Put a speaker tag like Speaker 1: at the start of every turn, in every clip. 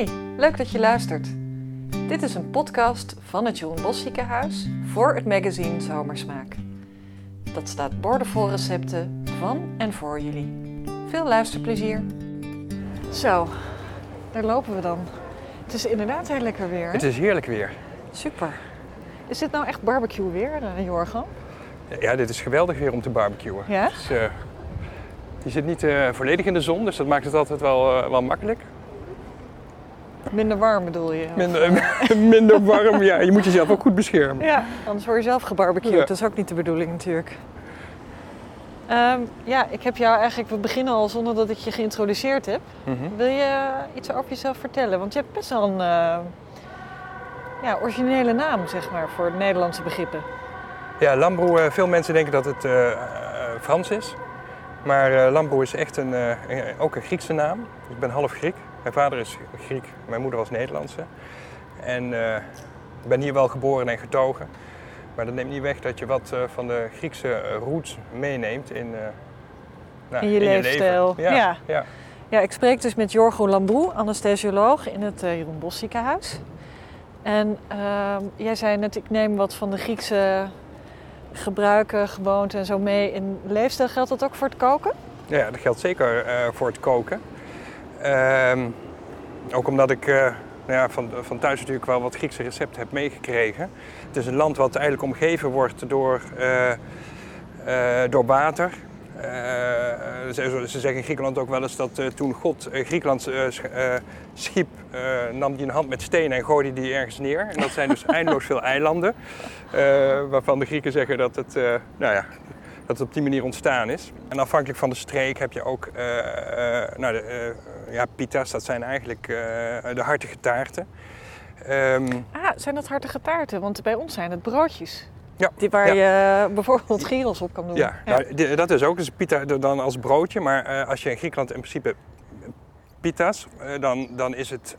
Speaker 1: Hey, leuk dat je luistert. Dit is een podcast van het Jeroen Bos Ziekenhuis voor het magazine Zomersmaak. Dat staat boordevol recepten van en voor jullie. Veel luisterplezier. Zo, daar lopen we dan. Het is inderdaad heel lekker weer. hè?
Speaker 2: Het is heerlijk weer.
Speaker 1: Super. Is dit nou echt barbecue weer, eh, Jorgen?
Speaker 2: Ja, dit is geweldig weer om te barbecuen.
Speaker 1: Ja?
Speaker 2: Dus, eh, je zit niet eh, volledig in de zon, dus dat maakt het altijd wel, eh, wel makkelijk.
Speaker 1: Minder warm bedoel je?
Speaker 2: Minder, minder warm, ja. Je moet jezelf ook goed beschermen.
Speaker 1: Ja, anders word je zelf gebarbecued.
Speaker 2: Ja.
Speaker 1: Dat is ook niet de bedoeling natuurlijk. Ehm, ja, ik heb jou eigenlijk... We beginnen al zonder dat ik je geïntroduceerd heb.
Speaker 2: Mhm.
Speaker 1: Wil je iets over jezelf vertellen? Want je hebt best wel een eh, ja, originele naam, zeg maar, voor Nederlandse begrippen.
Speaker 2: Ja, Lambro, eh, veel mensen denken dat het eh, eh, Frans is. Maar eh Lambro is echt een, eh, een- ook een Griekse naam. Ik ben half Griek. Mijn vader is Griek, mijn moeder was Nederlandse. En eh, ik ben hier wel geboren en getogen. Maar dat neemt niet weg dat je wat eh, van de Griekse eh, roots meeneemt in, nou,
Speaker 1: In je leefstijl.
Speaker 2: leven. Ja,
Speaker 1: Ja.
Speaker 2: ja.
Speaker 1: Ja, ik spreek dus met Jorgo Lambrou, anesthesioloog in het Jeroen Bos ziekenhuis. En ehm, jij zei net, ik neem wat van de Griekse gebruiken, gewoonten en zo mee in leefstijl. Geldt dat ook voor het koken?
Speaker 2: Ja, dat geldt zeker voor het koken. Ehm, ook omdat ik eh, nou ja, van, van thuis natuurlijk wel wat Griekse recepten heb meegekregen. Het is een land wat eigenlijk omgeven wordt door, eh, eh, door water. Ze, ze zeggen in Griekenland ook wel eens dat toen God Griekenland sch- schiep, nam hij een hand met stenen en gooide die ergens neer. En dat zijn dus eindeloos veel eilanden. waarvan de Grieken zeggen dat het, nou ja, dat het op die manier ontstaan is. En afhankelijk van de streek heb je ook eh, nou, de, eh, ja, pita's, dat zijn eigenlijk de hartige taarten. Ehm,
Speaker 1: Ah, zijn dat hartige taarten? Want bij ons zijn het broodjes.
Speaker 2: Ja,
Speaker 1: Die waar
Speaker 2: ja.
Speaker 1: je bijvoorbeeld gyros op kan doen.
Speaker 2: ja, Nou, dat is ook. Dus pita dan als broodje. Maar als je in Griekenland in principe pita's, dan, dan is het,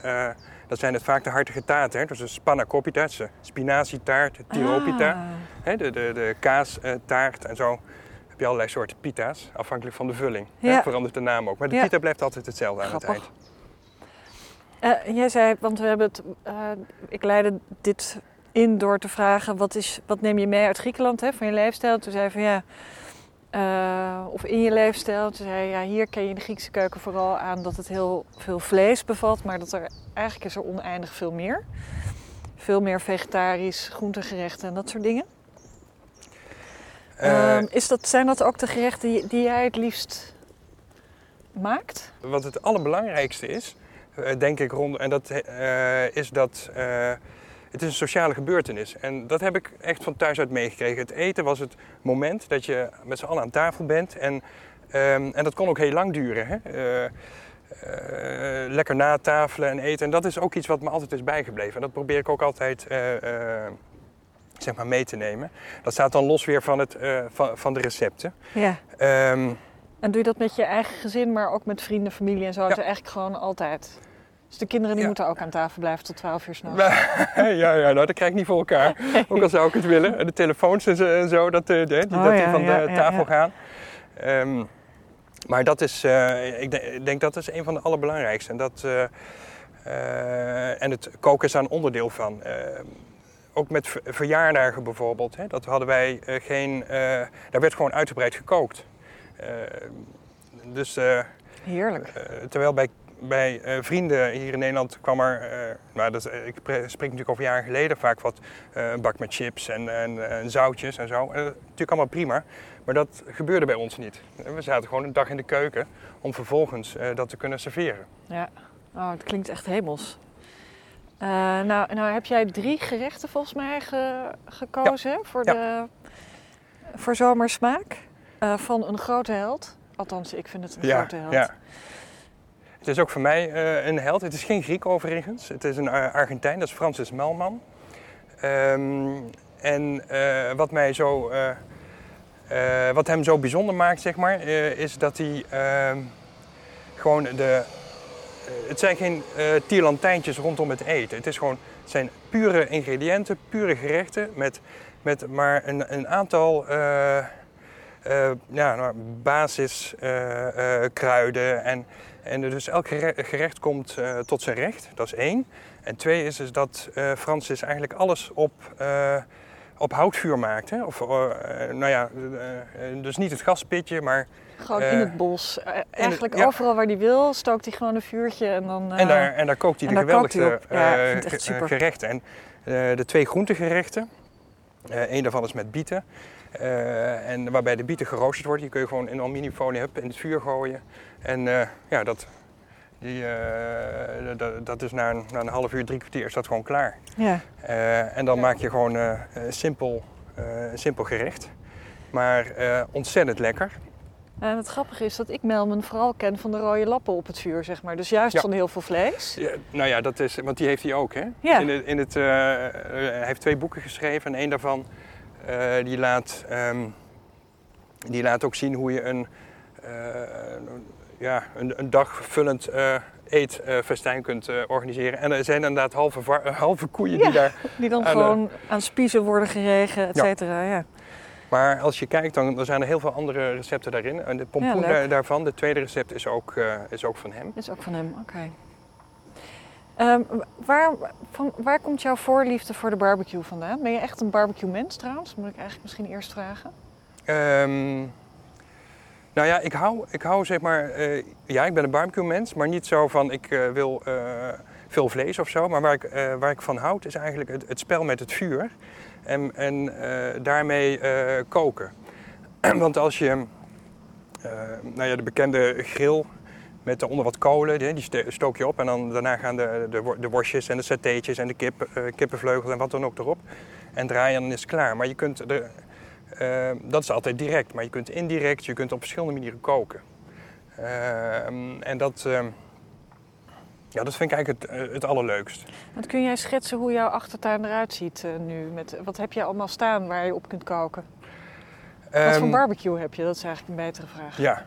Speaker 2: dat zijn het vaak de hartige taarten. Hè? Dus de spanakopita, de spinazietaart, de tiropita.
Speaker 1: Ah.
Speaker 2: Hè, de, de, de kaastaart en zo je allerlei soorten pita's, afhankelijk van de vulling.
Speaker 1: Ja.
Speaker 2: Hè, verandert de naam ook. Maar de
Speaker 1: Ja.
Speaker 2: pita blijft altijd hetzelfde aan
Speaker 1: Grappig.
Speaker 2: het eind.
Speaker 1: Eh, jij zei, want we hebben het, eh, ik leidde dit in door te vragen, wat, is, wat neem je mee uit Griekenland hè, van je leefstijl? Toen zei je van ja, eh, of in je leefstijl. Toen zei je, ja, hier ken je de Griekse keuken vooral aan dat het heel veel vlees bevat, maar dat er eigenlijk is er oneindig veel meer. Veel meer vegetarisch, groentegerechten en dat soort dingen.
Speaker 2: Eh,
Speaker 1: Ehm, is dat, zijn dat ook de gerechten die, die jij het liefst maakt?
Speaker 2: wat het allerbelangrijkste is, eh, denk ik, rond, en dat eh, is dat het is een sociale gebeurtenis. En dat heb ik echt van thuis uit meegekregen. Het eten was het moment dat je met z'n allen aan tafel bent. En, ehm, en dat kon ook heel lang duren. Hè? Eh, lekker natafelen en eten. En dat is ook iets wat me altijd is bijgebleven. En dat probeer ik ook altijd zeg maar mee te nemen. Dat staat dan los weer van, het, eh, van, van de recepten.
Speaker 1: Ja.
Speaker 2: Ehm,
Speaker 1: En doe je dat met je eigen gezin, maar ook met vrienden, familie en zo?
Speaker 2: Ja.
Speaker 1: Is eigenlijk gewoon altijd. Dus de kinderen die
Speaker 2: Ja.
Speaker 1: moeten ook aan tafel blijven tot 12 uur s'nachts.
Speaker 2: ja, ja, nou dat krijg ik niet voor elkaar. Ook al zou ik het willen. En De telefoons en zo, en zo, dat, eh, die,
Speaker 1: Oh,
Speaker 2: dat die van de tafel gaan. Ehm, maar dat is, eh, ik, de- ik denk dat is een van de allerbelangrijkste. En, dat, eh, eh, en het koken is daar een onderdeel van. Ook met ver- verjaardagen bijvoorbeeld. Hè, dat hadden wij eh, geen. eh, daar werd gewoon uitgebreid gekookt. Ehm, dus eh,
Speaker 1: Heerlijk.
Speaker 2: eh, terwijl bij, bij eh, vrienden hier in Nederland kwam er, eh, nou, dat, eh, ik pre- spreek natuurlijk over jaren geleden, vaak wat eh, een bak met chips en, en, en zoutjes en zo. Natuurlijk allemaal prima, maar dat gebeurde bij ons niet. We zaten gewoon een dag in de keuken om vervolgens eh, dat te kunnen serveren.
Speaker 1: Ja. Oh, het klinkt echt hemels. Eh, nou, nou heb jij drie gerechten volgens mij ge- gekozen voor,
Speaker 2: Ja.
Speaker 1: de, voor zomersmaak. Eh, van een grote held. Althans, ik vind het een grote held.
Speaker 2: ja. Het is ook voor mij eh, een held. Het is geen Griek overigens. Het is een Ar- Argentijn, dat is Francis Melman. Ehm, en wat, mij zo, wat hem zo bijzonder maakt, zeg maar, is dat hij ehm, gewoon de. Het zijn geen eh tierlantijntjes rondom het eten. Het, is gewoon, zijn pure ingrediënten, pure gerechten met, met maar een, een aantal eh, eh, ja, nou, basiskruiden. en, en dus elk gere- gerecht komt tot zijn recht. Dat is één. En twee is, is dat Francis eigenlijk alles op, op houtvuur maakt. Hè? Of, eh, eh, nou ja, eh, dus niet het gaspitje, maar
Speaker 1: Gewoon in het bos. Eigenlijk
Speaker 2: ja.
Speaker 1: overal waar hij wil, stookt hij gewoon een vuurtje en dan...
Speaker 2: En daar, en daar kookt hij
Speaker 1: en
Speaker 2: de
Speaker 1: daar kookt
Speaker 2: geweldigste
Speaker 1: hij op. Ja, ik vind het echt
Speaker 2: ge-
Speaker 1: super.
Speaker 2: gerechten. En de twee groentegerechten, een daarvan is met bieten. en waarbij de bieten geroosterd worden. Die kun je gewoon in aluminiumfolie in het vuur gooien. En ja, dat, die, eh, dat, is na een, na een half uur, drie kwartier is dat gewoon klaar.
Speaker 1: Ja,
Speaker 2: Eh, en dan maak je gewoon eh, simpel, een simpel gerecht. Maar ontzettend lekker.
Speaker 1: en het grappige is dat ik Melman vooral ken van de rode lappen op het vuur, zeg maar. Dus juist
Speaker 2: Ja.
Speaker 1: van heel veel vlees.
Speaker 2: Ja, nou ja, dat is, want die heeft hij ook. Hè?
Speaker 1: Ja.
Speaker 2: In het, in het, hij heeft twee boeken geschreven en een daarvan die, laat, ehm, die laat ook zien hoe je een, ja, een, een dagvullend eh eetfestijn kunt eh, organiseren. En er zijn inderdaad halve, var- eh, halve koeien
Speaker 1: Ja.
Speaker 2: die daar...
Speaker 1: Die dan
Speaker 2: Aan de-
Speaker 1: gewoon aan spiezen worden geregen, et cetera. Ja.
Speaker 2: Maar als je kijkt, dan er zijn er heel veel andere recepten daarin. En de pompoen daar- daarvan, de tweede recept, is ook, eh, is ook van hem.
Speaker 1: Is ook van hem, oké. Ehm, waar, van, waar komt jouw voorliefde voor de barbecue vandaan? Ben je echt een barbecue mens trouwens? Moet ik eigenlijk misschien eerst vragen.
Speaker 2: Ehm, nou ja, ik hou, ik hou zeg maar, eh, ja, ik ben een barbecue mens, maar niet zo van ik eh, wil eh, veel vlees of zo. Maar waar ik, waar ik van houd is eigenlijk het, het spel met het vuur en, en daarmee koken. Want als je, nou ja, de bekende grill met eronder wat kolen, die, die stook je op en dan daarna gaan de, de, de worstjes en de satéetjes en de kip, kippenvleugels en wat dan ook erop. En draaien en dan is het klaar. Maar je kunt er, eh, dat is altijd direct, maar je kunt indirect, je kunt op verschillende manieren koken. Ehm, en dat, ehm, ja, dat vind ik eigenlijk het, eh, het allerleukst.
Speaker 1: Want kun jij schetsen hoe jouw achtertuin eruit ziet eh, nu? Met, wat heb je allemaal staan waar je op kunt koken? Wat voor
Speaker 2: Ehm,
Speaker 1: barbecue heb je? Dat is eigenlijk een betere vraag.
Speaker 2: Ja.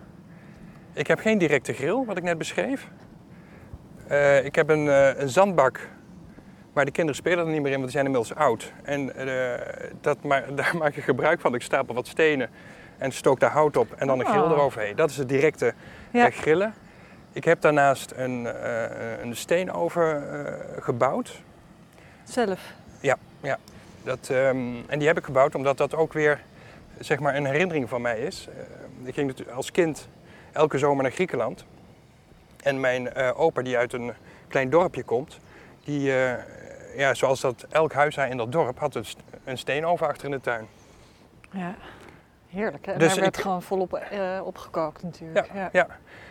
Speaker 2: Ik heb geen directe grill, wat ik net beschreef. Eh, ik heb een, een zandbak, maar de kinderen spelen er niet meer in, want die zijn inmiddels oud. En eh, dat daar maak ik gebruik van. Ik stapel wat stenen en stook daar hout op en dan een grill
Speaker 1: Oh.
Speaker 2: eroverheen. Dat is het directe
Speaker 1: Ja.
Speaker 2: eh, grillen. Ik heb daarnaast een, eh, een steenoven gebouwd.
Speaker 1: Zelf?
Speaker 2: Dat, ehm, en die heb ik gebouwd omdat dat ook weer zeg maar, een herinnering van mij is. Ik ging als kind elke zomer naar Griekenland. En mijn opa, die uit een klein dorpje komt, die, ja, zoals dat elk huis in dat dorp, had een, st- een steenoven achter in de tuin.
Speaker 1: Ja. Heerlijk, hè? En
Speaker 2: Dus
Speaker 1: daar werd
Speaker 2: ik-
Speaker 1: gewoon volop eh, opgekookt natuurlijk. Ja.
Speaker 2: Ja.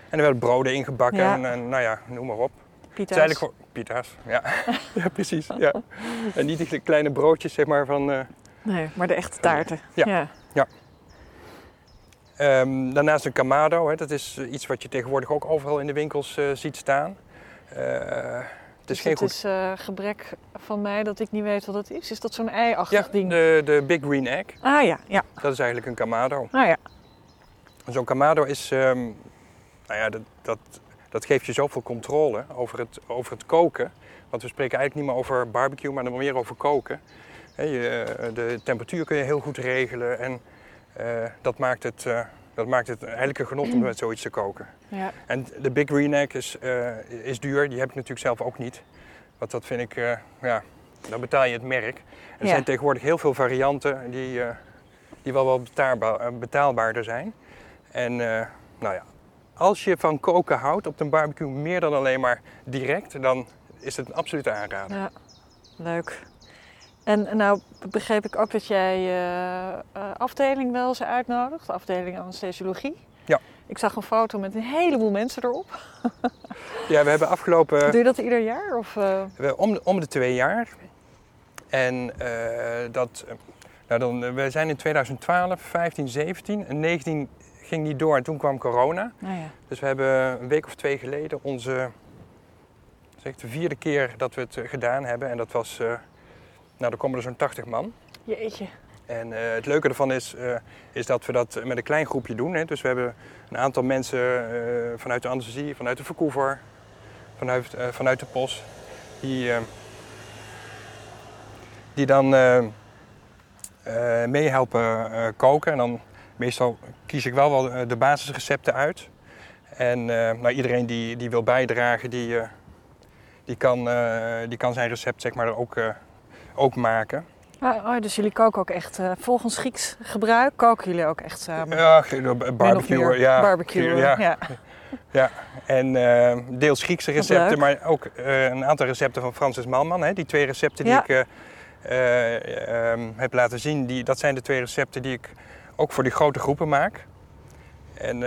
Speaker 2: En er werden broden ingebakken
Speaker 1: Ja.
Speaker 2: en, en nou ja, noem maar op.
Speaker 1: Pita's.
Speaker 2: is eigenlijk gewoon pita's. Ja, ja precies. Ja. En niet die kleine broodjes zeg maar van... eh,
Speaker 1: Nee, maar de echte taarten.
Speaker 2: Ja.
Speaker 1: ja.
Speaker 2: Ehm, daarnaast een Kamado, hè, dat is eh, iets wat je tegenwoordig ook overal in de winkels eh, ziet staan. Eh, het is
Speaker 1: Dus
Speaker 2: geen
Speaker 1: het
Speaker 2: goed.
Speaker 1: is eh, gebrek van mij dat ik niet weet wat het is. Is dat zo'n ei-achtig
Speaker 2: Ja,
Speaker 1: ding?
Speaker 2: de, de Big Green Egg,
Speaker 1: Ah ja, ja.
Speaker 2: dat is eigenlijk een Kamado.
Speaker 1: Ah ja.
Speaker 2: Zo'n Kamado is, ehm, nou ja, dat, dat, dat geeft je zoveel controle over het, over het koken. Want we spreken eigenlijk niet meer over barbecue, maar dan meer over koken. Je, eh, de temperatuur kun je heel goed regelen en eh, dat, maakt het, dat maakt het eigenlijk een genot om met zoiets te koken.
Speaker 1: ja.
Speaker 2: En de Big Green Egg is, eh, is duur, die heb ik natuurlijk zelf ook niet. Want dat vind ik, eh, ja, dan betaal je het merk. Er
Speaker 1: Ja.
Speaker 2: zijn tegenwoordig heel veel varianten die, eh, die wel wat betaalbaar, betaalbaarder zijn. En nou ja, als je van koken houdt op een barbecue meer dan alleen maar direct, dan is het een absolute aanrader.
Speaker 1: Ja, leuk. En nou begreep ik ook dat jij eh, afdeling wel eens uitnodigt, de afdeling anesthesiologie.
Speaker 2: Ja.
Speaker 1: Ik zag een foto met een heleboel mensen erop.
Speaker 2: Ja, we hebben afgelopen
Speaker 1: Doe je dat ieder jaar? Of, eh,
Speaker 2: we- om, om de twee jaar. En dat, nou dan, we zijn in 2012, 15, 17 en 19 ging niet door en toen kwam corona.
Speaker 1: nou ja.
Speaker 2: Dus we hebben een week of twee geleden onze zeg, de vierde keer dat we het gedaan hebben. En dat was, nou dan komen er zo'n 80 man.
Speaker 1: Jeetje.
Speaker 2: En eh, het leuke ervan is, eh, is dat we dat met een klein groepje doen. Hè. Dus we hebben een aantal mensen eh, vanuit de anesthesie, vanuit de verkoever, vanuit, vanuit de POS. Die, die dan eh, eh, meehelpen eh, koken. En dan meestal kies ik wel wel de basisrecepten uit. En nou, iedereen die, die wil bijdragen, die, die, kan, die kan zijn recept zeg maar, er ook, ook maken.
Speaker 1: Ah, oh, dus jullie koken ook echt, eh, volgens Grieks gebruik, koken jullie ook echt samen?
Speaker 2: Ja, barbecue. Ja,
Speaker 1: Barbecuen,
Speaker 2: ja,
Speaker 1: ja.
Speaker 2: ja. En eh, deels Griekse recepten, maar ook eh, een aantal recepten van Francis Malman. Hè. Die twee recepten die ik eh, eh, ehm, heb laten zien, die, dat zijn de twee recepten die ik ook voor die grote groepen maak. En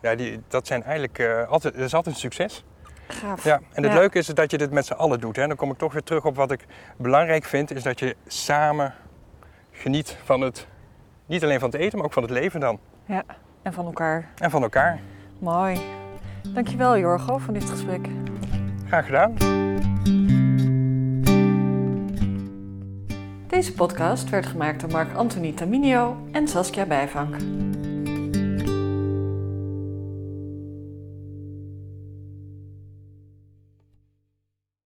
Speaker 2: ja, die, dat zijn eigenlijk altijd, dat is altijd een succes.
Speaker 1: Gaaf.
Speaker 2: Ja, en het
Speaker 1: Ja.
Speaker 2: leuke is dat je dit met z'n allen doet. Hè. Dan kom ik toch weer terug op wat ik belangrijk vind, is dat je samen geniet van het, niet alleen van het eten, maar ook van het leven dan.
Speaker 1: En van elkaar.
Speaker 2: En van elkaar.
Speaker 1: Mooi. Dankjewel Jorgo voor dit gesprek.
Speaker 2: Graag gedaan.
Speaker 1: Deze podcast werd gemaakt door Mark Anthony Taminio en Saskia Bijvank.